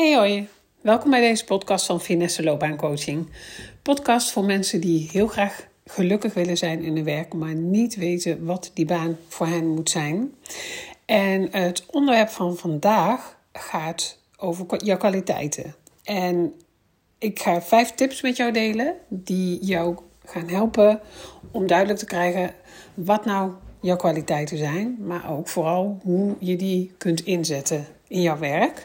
Hey hoi, welkom bij deze podcast van Finesse Loopbaancoaching. Podcast voor mensen die heel graag gelukkig willen zijn in hun werk, maar niet weten wat die baan voor hen moet zijn. En het onderwerp van vandaag gaat over jouw kwaliteiten. En ik ga vijf tips met jou delen die jou gaan helpen om duidelijk te krijgen wat nou jouw kwaliteiten zijn, maar ook vooral hoe je die kunt inzetten in jouw werk.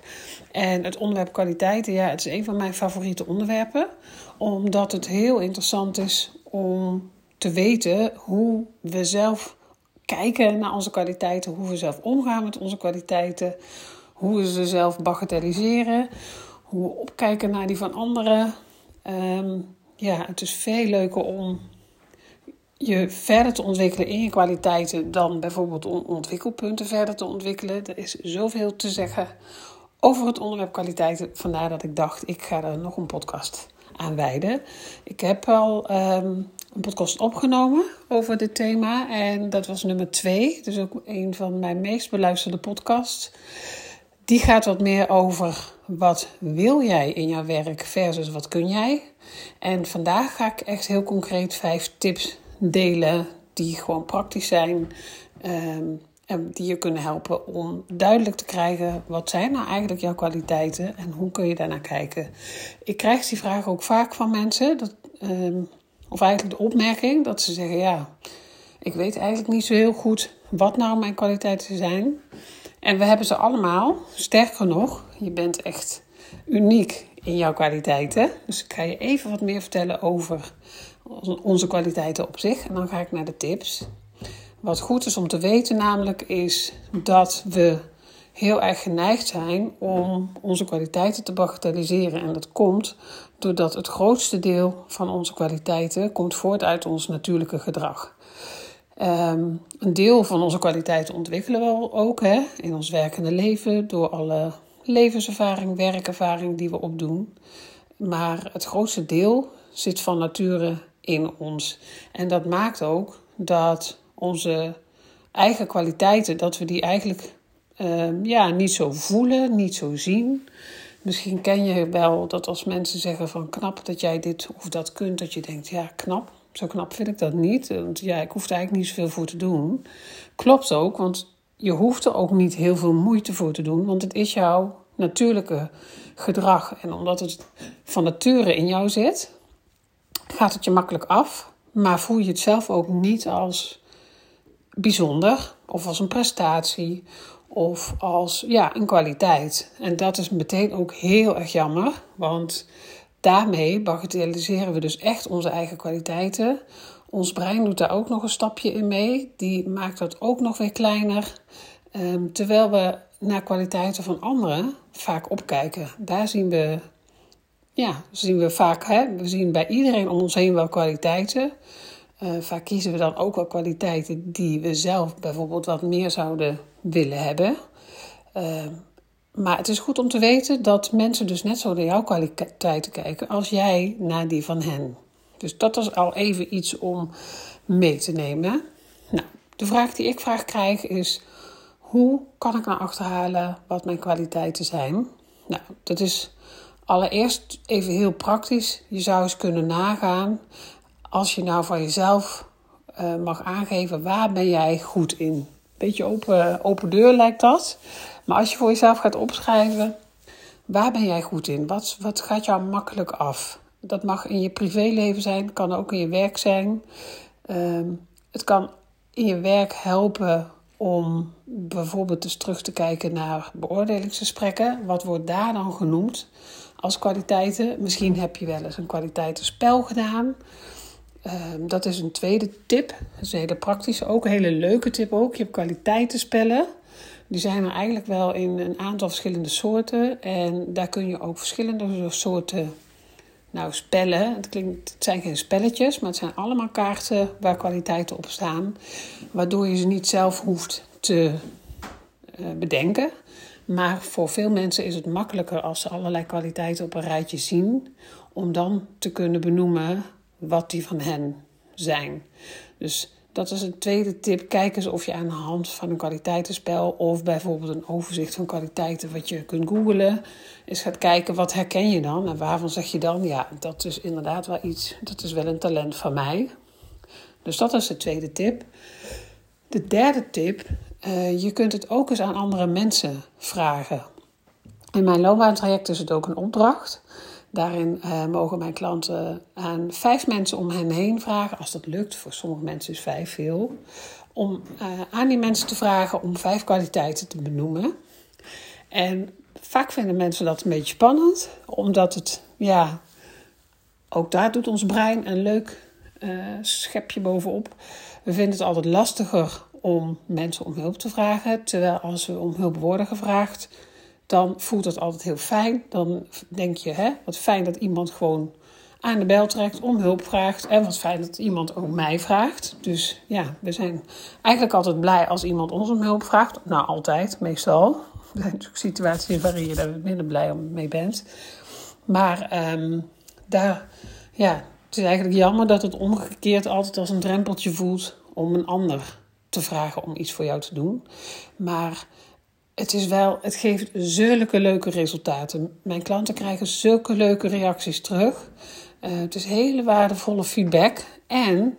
En het onderwerp kwaliteiten, ja, het is een van mijn favoriete onderwerpen, omdat het heel interessant is om te weten hoe we zelf kijken naar onze kwaliteiten, hoe we zelf omgaan met onze kwaliteiten, hoe we ze zelf bagatelliseren, hoe we opkijken naar die van anderen. Ehm, ja, het is veel leuker om je verder te ontwikkelen in je kwaliteiten dan bijvoorbeeld ontwikkelpunten verder te ontwikkelen. Er is zoveel te zeggen over het onderwerp kwaliteiten. Vandaar dat ik dacht, ik ga er nog een podcast aan wijden. Ik heb al ehm, een podcast opgenomen over dit thema en dat was nummer twee. Dus ook een van mijn meest beluisterde podcasts. Die gaat wat meer over wat wil jij in jouw werk versus wat kun jij. En vandaag ga ik echt heel concreet vijf tips delen die gewoon praktisch zijn. Um, en die je kunnen helpen om duidelijk te krijgen wat zijn nou eigenlijk jouw kwaliteiten en hoe kun je daarnaar kijken. Ik krijg die vraag ook vaak van mensen, dat, ehm, of eigenlijk de opmerking dat ze zeggen: Ja, ik weet eigenlijk niet zo heel goed wat nou mijn kwaliteiten zijn. En we hebben ze allemaal, sterker nog, je bent echt uniek in jouw kwaliteiten. Dus ik ga je even wat meer vertellen over onze kwaliteiten op zich. En dan ga ik naar de tips. Wat goed is om te weten namelijk is dat we heel erg geneigd zijn om onze kwaliteiten te bagatelliseren. En dat komt doordat het grootste deel van onze kwaliteiten komt voort uit ons natuurlijke gedrag. Um, een deel van onze kwaliteiten ontwikkelen we ook hè, in ons werkende leven door alle levenservaring, werkervaring die we opdoen. Maar het grootste deel zit van nature in ons. En dat maakt ook dat onze eigen kwaliteiten, dat we die eigenlijk uh, ja, niet zo voelen, niet zo zien. Misschien ken je wel dat als mensen zeggen van knap dat jij dit of dat kunt, dat je denkt, ja knap, zo knap vind ik dat niet. Want ja, ik hoef er eigenlijk niet zoveel voor te doen. Klopt ook, want je hoeft er ook niet heel veel moeite voor te doen, want het is jouw natuurlijke gedrag. En omdat het van nature in jou zit, gaat het je makkelijk af, maar voel je het zelf ook niet als bijzonder of als een prestatie of als ja, een kwaliteit. En dat is meteen ook heel erg jammer, want daarmee bagatelliseren we dus echt onze eigen kwaliteiten. Ons brein doet daar ook nog een stapje in mee, die maakt dat ook nog weer kleiner. Um, terwijl we naar kwaliteiten van anderen vaak opkijken. Daar zien we, ja, zien we vaak, hè, we zien bij iedereen om ons heen wel kwaliteiten. Uh, vaak kiezen we dan ook wel kwaliteiten die we zelf bijvoorbeeld wat meer zouden willen hebben. Uh, maar het is goed om te weten dat mensen dus net zo naar jouw kwaliteiten kijken als jij naar die van hen. Dus dat is al even iets om mee te nemen. Nou, de vraag die ik vraag krijg is: hoe kan ik nou achterhalen wat mijn kwaliteiten zijn? Nou, dat is allereerst even heel praktisch. Je zou eens kunnen nagaan als je nou van jezelf uh, mag aangeven waar ben jij goed in. Beetje open, open deur lijkt dat. Maar als je voor jezelf gaat opschrijven, waar ben jij goed in? Wat, wat gaat jou makkelijk af? Dat mag in je privéleven zijn, kan ook in je werk zijn. Uh, het kan in je werk helpen om bijvoorbeeld eens terug te kijken naar beoordelingsgesprekken. Wat wordt daar dan genoemd als kwaliteiten? Misschien heb je wel eens een kwaliteitenspel gedaan. Ehm, dat is een tweede tip. Dat is een hele praktische, ook een hele leuke tip ook. Je hebt kwaliteitenspellen. Die zijn er eigenlijk wel in een aantal verschillende soorten. En daar kun je ook verschillende soorten nou, spellen. Het, klinkt, het zijn geen spelletjes, maar het zijn allemaal kaarten waar kwaliteiten op staan. Waardoor je ze niet zelf hoeft te uh, bedenken. Maar voor veel mensen is het makkelijker als ze allerlei kwaliteiten op een rijtje zien. Om dan te kunnen benoemen wat die van hen zijn. Dus Dat is een tweede tip. Kijk eens of je aan de hand van een kwaliteitenspel of bijvoorbeeld een overzicht van kwaliteiten wat je kunt googlen, eens gaat kijken wat herken je dan en waarvan zeg je dan, ja, dat is inderdaad wel iets, dat is wel een talent van mij. Dus dat is de tweede tip. De derde tip, uh, je kunt het ook eens aan andere mensen vragen. In mijn loopbaantraject is het ook een opdracht. Daarin uh, mogen mijn klanten aan vijf mensen om hen heen vragen, als dat lukt. Voor sommige mensen is vijf veel. Om uh, aan die mensen te vragen om vijf kwaliteiten te benoemen. En vaak vinden mensen dat een beetje spannend, omdat het, ja, ook daar doet ons brein een leuk uh, schepje bovenop. We vinden het altijd lastiger om mensen om hulp te vragen. Terwijl als we om hulp worden gevraagd, dan voelt het altijd heel fijn. Dan denk je, hè, wat fijn dat iemand gewoon aan de bel trekt, om hulp vraagt. En wat fijn dat iemand ook mij vraagt. Dus ja, we zijn eigenlijk altijd blij als iemand ons om hulp vraagt. Nou, altijd, meestal. Er zijn natuurlijk situaties waarin je daar minder blij mee bent. Maar um, daar, ja, het is eigenlijk jammer dat het omgekeerd altijd als een drempeltje voelt om een ander te vragen om iets voor jou te doen. Maar het is wel, het geeft zulke leuke resultaten. Mijn klanten krijgen zulke leuke reacties terug. Uh, het is hele waardevolle feedback. En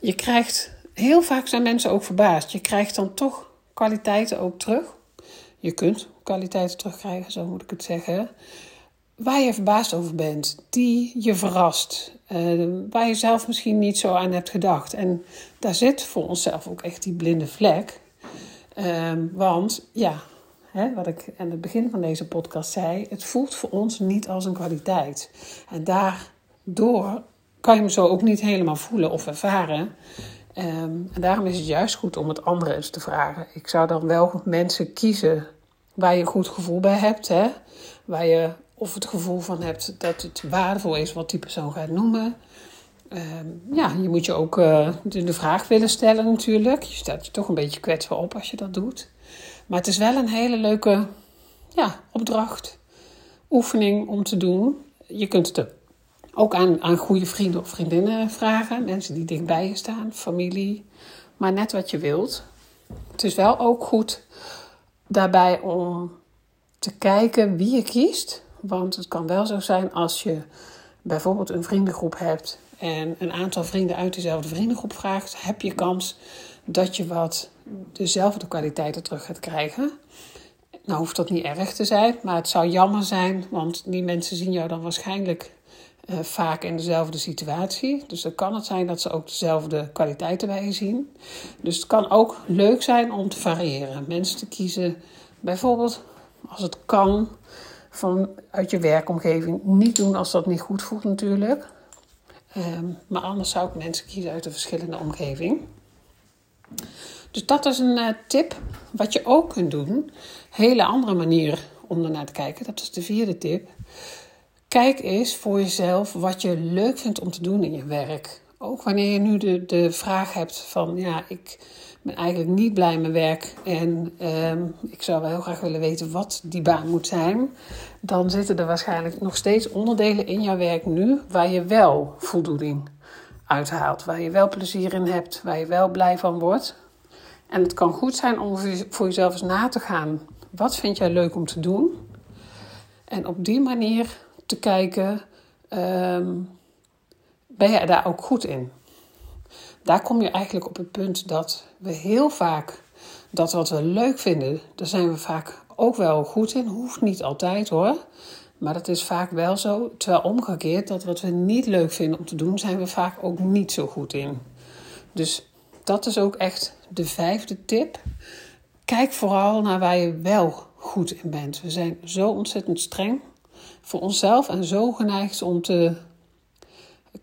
je krijgt, heel vaak zijn mensen ook verbaasd. Je krijgt dan toch kwaliteiten ook terug. Je kunt kwaliteiten terugkrijgen, zo moet ik het zeggen. Waar je verbaasd over bent, die je verrast, uh, waar je zelf misschien niet zo aan hebt gedacht. En daar zit voor onszelf ook echt die blinde vlek. Uh, want ja, hè, wat ik aan het begin van deze podcast zei, het voelt voor ons niet als een kwaliteit. En daardoor kan je hem zo ook niet helemaal voelen of ervaren. Um, en daarom is het juist goed om het andere eens te vragen. Ik zou dan wel mensen kiezen waar je een goed gevoel bij hebt. Hè? Waar je of het gevoel van hebt dat het waardevol is wat die persoon gaat noemen. Um, ja, je moet je ook uh, de vraag willen stellen natuurlijk. Je stelt je toch een beetje kwetsbaar op als je dat doet. Maar het is wel een hele leuke ja, opdracht, oefening om te doen. Je kunt het ook aan, aan goede vrienden of vriendinnen vragen. Mensen die dichtbij je staan, familie. Maar net wat je wilt. Het is wel ook goed daarbij om te kijken wie je kiest. Want het kan wel zo zijn als je bijvoorbeeld een vriendengroep hebt en een aantal vrienden uit dezelfde vriendengroep vraagt, heb je kans dat je wat dezelfde kwaliteiten terug gaat krijgen. Nou hoeft dat niet erg te zijn, maar het zou jammer zijn, want die mensen zien jou dan waarschijnlijk uh, vaak in dezelfde situatie. Dus dan kan het zijn dat ze ook dezelfde kwaliteiten bij je zien. Dus het kan ook leuk zijn om te variëren. Mensen te kiezen, bijvoorbeeld als het kan, van uit je werkomgeving. Niet doen als dat niet goed voelt natuurlijk. Um, maar anders zou ik mensen kiezen uit een verschillende omgeving. Dus dat is een uh, tip. Wat je ook kunt doen, hele andere manier om ernaar te kijken. Dat is de vierde tip. Kijk eens voor jezelf wat je leuk vindt om te doen in je werk. Ook wanneer je nu de, de vraag hebt van ja, ik ben eigenlijk niet blij met mijn werk en um, ik zou wel heel graag willen weten wat die baan moet zijn. Dan zitten er waarschijnlijk nog steeds onderdelen in jouw werk nu waar je wel voldoening uithaalt. Waar je wel plezier in hebt, waar je wel blij van wordt. En het kan goed zijn om voor jezelf eens na te gaan. Wat vind jij leuk om te doen? En op die manier te kijken, um, ben jij daar ook goed in? Daar kom je eigenlijk op het punt dat we heel vaak dat wat we leuk vinden, daar zijn we vaak ook wel goed in. Hoeft niet altijd hoor. Maar dat is vaak wel zo. Terwijl omgekeerd, dat wat we niet leuk vinden om te doen, zijn we vaak ook niet zo goed in. Dus dat is ook echt de vijfde tip. Kijk vooral naar waar je wel goed in bent. We zijn zo ontzettend streng voor onszelf en zo geneigd om te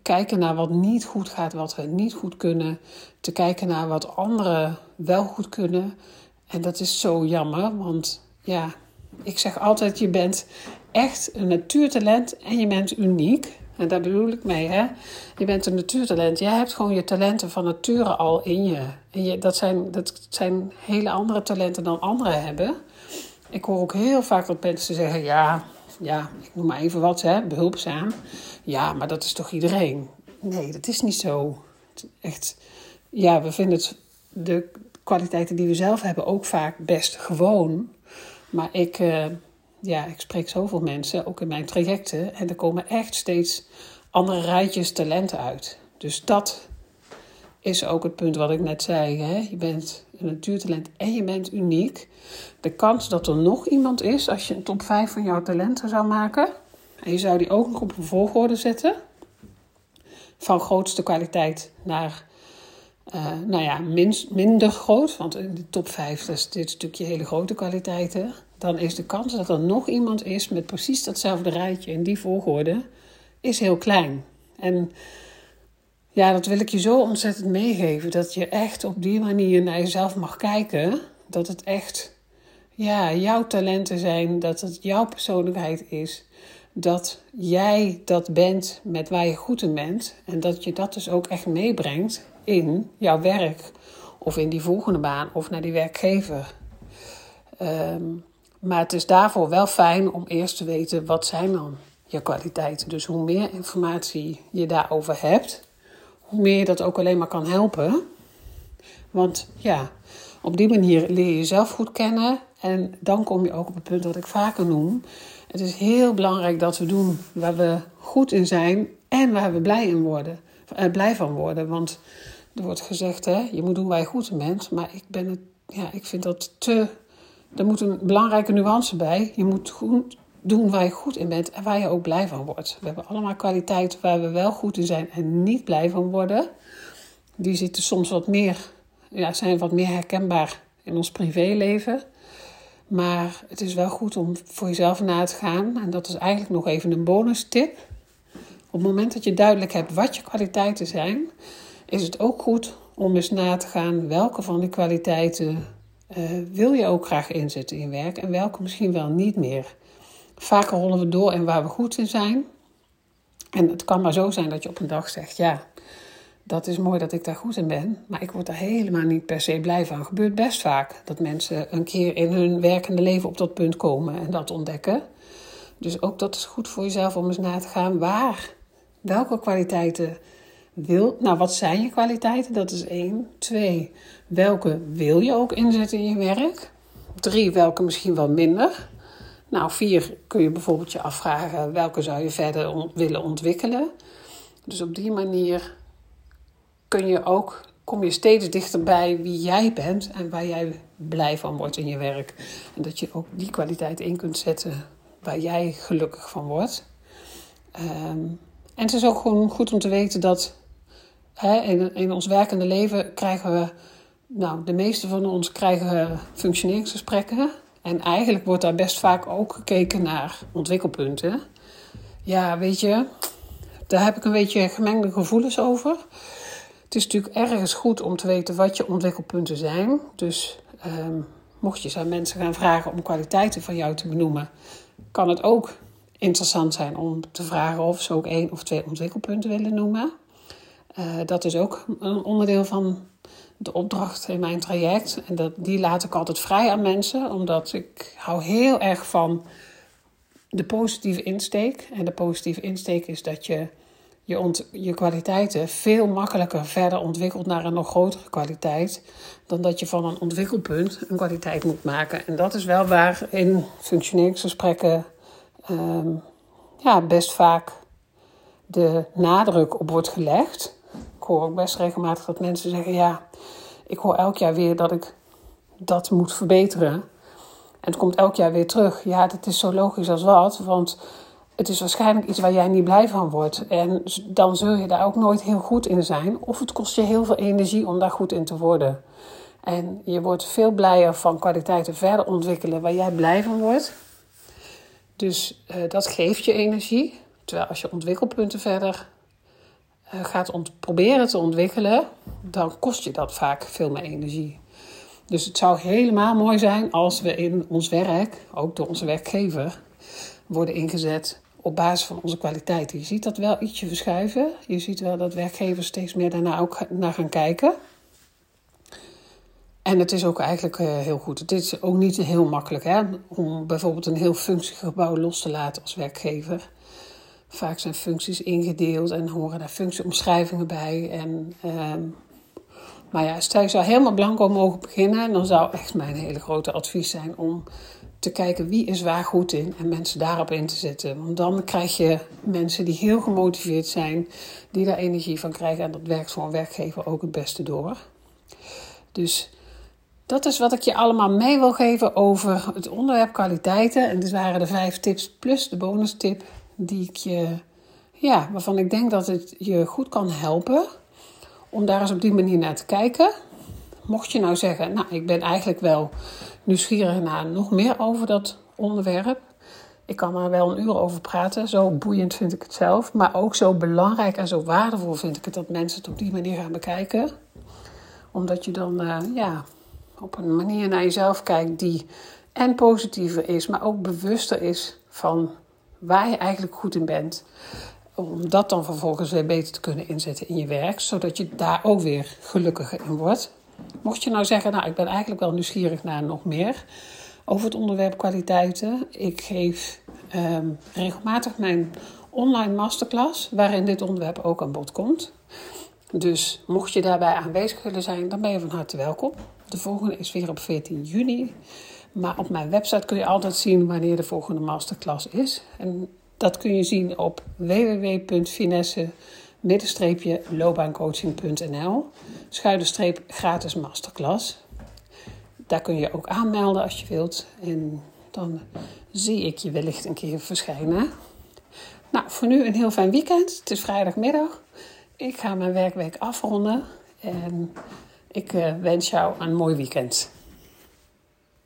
kijken naar wat niet goed gaat, wat we niet goed kunnen. Te kijken naar wat anderen wel goed kunnen. En dat is zo jammer, want ja, ik zeg altijd: je bent echt een natuurtalent en je bent uniek. En daar bedoel ik mee, hè? Je bent een natuurtalent. Jij hebt gewoon je talenten van nature al in je. En je, dat, zijn, dat zijn hele andere talenten dan anderen hebben. Ik hoor ook heel vaak dat mensen zeggen: ja, ja, ik noem maar even wat, hè, behulpzaam. Ja, maar dat is toch iedereen? Nee, dat is niet zo. Echt, ja, we vinden het, de kwaliteiten die we zelf hebben ook vaak best gewoon. Maar ik, uh, ja, ik spreek zoveel mensen, ook in mijn trajecten. En er komen echt steeds andere rijtjes talenten uit. Dus dat is ook het punt wat ik net zei. Hè? Je bent een natuurtalent en je bent uniek. De kans dat er nog iemand is, als je een top 5 van jouw talenten zou maken, en je zou die ook nog op een volgorde zetten, van grootste kwaliteit naar uh, nou ja, minder groot, want in de top 5 is dit stukje hele grote kwaliteiten, dan is de kans dat er nog iemand is met precies datzelfde rijtje in die volgorde, is heel klein. En ja, dat wil ik je zo ontzettend meegeven. Dat je echt op die manier naar jezelf mag kijken. Dat het echt ja, jouw talenten zijn. Dat het jouw persoonlijkheid is. Dat jij dat bent met waar je goed in bent. En dat je dat dus ook echt meebrengt in jouw werk. Of in die volgende baan of naar die werkgever. Um, maar het is daarvoor wel fijn om eerst te weten wat zijn dan je kwaliteiten. Dus hoe meer informatie je daarover hebt, meer dat ook alleen maar kan helpen. Want ja, op die manier leer je jezelf goed kennen. En dan kom je ook op het punt wat ik vaker noem. Het is heel belangrijk dat we doen waar we goed in zijn en waar we blij, in worden, eh, blij van worden. Want er wordt gezegd, hè, je moet doen waar je goed in bent. Maar ik, ben het, ja, ik vind dat te. Er moet een belangrijke nuance bij. Je moet goed doen waar je goed in bent en waar je ook blij van wordt. We hebben allemaal kwaliteiten waar we wel goed in zijn en niet blij van worden. Die zitten soms wat meer, ja, zijn wat meer herkenbaar in ons privéleven. Maar het is wel goed om voor jezelf na te gaan. En dat is eigenlijk nog even een bonus tip. Op het moment dat je duidelijk hebt wat je kwaliteiten zijn, is het ook goed om eens na te gaan welke van die kwaliteiten uh, wil je ook graag inzetten in werk en welke misschien wel niet meer. Vaker rollen we door en waar we goed in zijn. En het kan maar zo zijn dat je op een dag zegt: Ja, dat is mooi dat ik daar goed in ben, maar ik word daar helemaal niet per se blij van. Gebeurt best vaak dat mensen een keer in hun werkende leven op dat punt komen en dat ontdekken. Dus ook dat is goed voor jezelf om eens na te gaan waar, welke kwaliteiten wil. Nou, wat zijn je kwaliteiten? Dat is één. Twee, welke wil je ook inzetten in je werk? Drie, welke misschien wel minder. Nou, vier kun je bijvoorbeeld je afvragen welke zou je verder willen ontwikkelen. Dus op die manier kun je ook, kom je steeds dichterbij wie jij bent en waar jij blij van wordt in je werk. En dat je ook die kwaliteit in kunt zetten waar jij gelukkig van wordt. Ehm, en het is ook gewoon goed om te weten dat hè, in, in ons werkende leven krijgen we, nou, de meeste van ons krijgen functioneringsgesprekken. En eigenlijk wordt daar best vaak ook gekeken naar ontwikkelpunten. Ja, weet je, daar heb ik een beetje gemengde gevoelens over. Het is natuurlijk ergens goed om te weten wat je ontwikkelpunten zijn. Dus ehm, mocht je aan mensen gaan vragen om kwaliteiten van jou te benoemen, kan het ook interessant zijn om te vragen of ze ook één of twee ontwikkelpunten willen noemen. Uh, dat is ook een onderdeel van de opdracht in mijn traject. En dat, die laat ik altijd vrij aan mensen, omdat ik hou heel erg van de positieve insteek. En de positieve insteek is dat je je, ont, je kwaliteiten veel makkelijker verder ontwikkelt naar een nog grotere kwaliteit. Dan dat je van een ontwikkelpunt een kwaliteit moet maken. En dat is wel waar in functioneringsgesprekken um, ja, best vaak de nadruk op wordt gelegd. Ik hoor ook best regelmatig dat mensen zeggen: Ja, ik hoor elk jaar weer dat ik dat moet verbeteren. En het komt elk jaar weer terug. Ja, dat is zo logisch als wat, want het is waarschijnlijk iets waar jij niet blij van wordt. En dan zul je daar ook nooit heel goed in zijn. Of het kost je heel veel energie om daar goed in te worden. En je wordt veel blijer van kwaliteiten verder ontwikkelen waar jij blij van wordt. Dus uh, dat geeft je energie. Terwijl als je ontwikkelpunten verder gaat proberen te ontwikkelen, dan kost je dat vaak veel meer energie. Dus het zou helemaal mooi zijn als we in ons werk, ook door onze werkgever, worden ingezet op basis van onze kwaliteiten. Je ziet dat wel ietsje verschuiven. Je ziet wel dat werkgevers steeds meer daarna ook naar gaan kijken. En het is ook eigenlijk uh, heel goed. Het is ook niet heel makkelijk hè, om bijvoorbeeld een heel functiegebouw los te laten als werkgever. Vaak zijn functies ingedeeld en horen daar functieomschrijvingen bij. En uh, Maar ja, stel je zou helemaal blanco mogen beginnen, dan zou echt mijn hele grote advies zijn om te kijken wie is waar goed in en mensen daarop in te zetten. Want dan krijg je mensen die heel gemotiveerd zijn, die daar energie van krijgen en dat werkt voor een werkgever ook het beste door. Dus dat is wat ik je allemaal mee wil geven over het onderwerp kwaliteiten. En dit waren de vijf tips plus de bonus tip die ik je, ja, waarvan ik denk dat het je goed kan helpen om daar eens op die manier naar te kijken. Mocht je nou zeggen, nou, ik ben eigenlijk wel nieuwsgierig naar nog meer over dat onderwerp. Ik kan er wel een uur over praten. Zo boeiend vind ik het zelf. Maar ook zo belangrijk en zo waardevol vind ik het dat mensen het op die manier gaan bekijken. Omdat je dan uh, ja, op een manier naar jezelf kijkt die en positiever is, maar ook bewuster is van waar je eigenlijk goed in bent. Om dat dan vervolgens weer beter te kunnen inzetten in je werk, zodat je daar ook weer gelukkiger in wordt. Mocht je nou zeggen, nou ik ben eigenlijk wel nieuwsgierig naar nog meer over het onderwerp kwaliteiten. Ik geef ehm, regelmatig mijn online masterclass, waarin dit onderwerp ook aan bod komt. Dus mocht je daarbij aanwezig willen zijn, dan ben je van harte welkom. De volgende is weer op 14 juni. Maar op mijn website kun je altijd zien wanneer de volgende masterclass is. En dat kun je zien op www.finesse-loopbaancoaching.nl Schuide streep gratis masterclass. Daar kun je ook aanmelden als je wilt. En dan zie ik je wellicht een keer verschijnen. Nou, voor nu een heel fijn weekend. Het is vrijdagmiddag. Ik ga mijn werkweek afronden. En ik uh, wens jou een mooi weekend.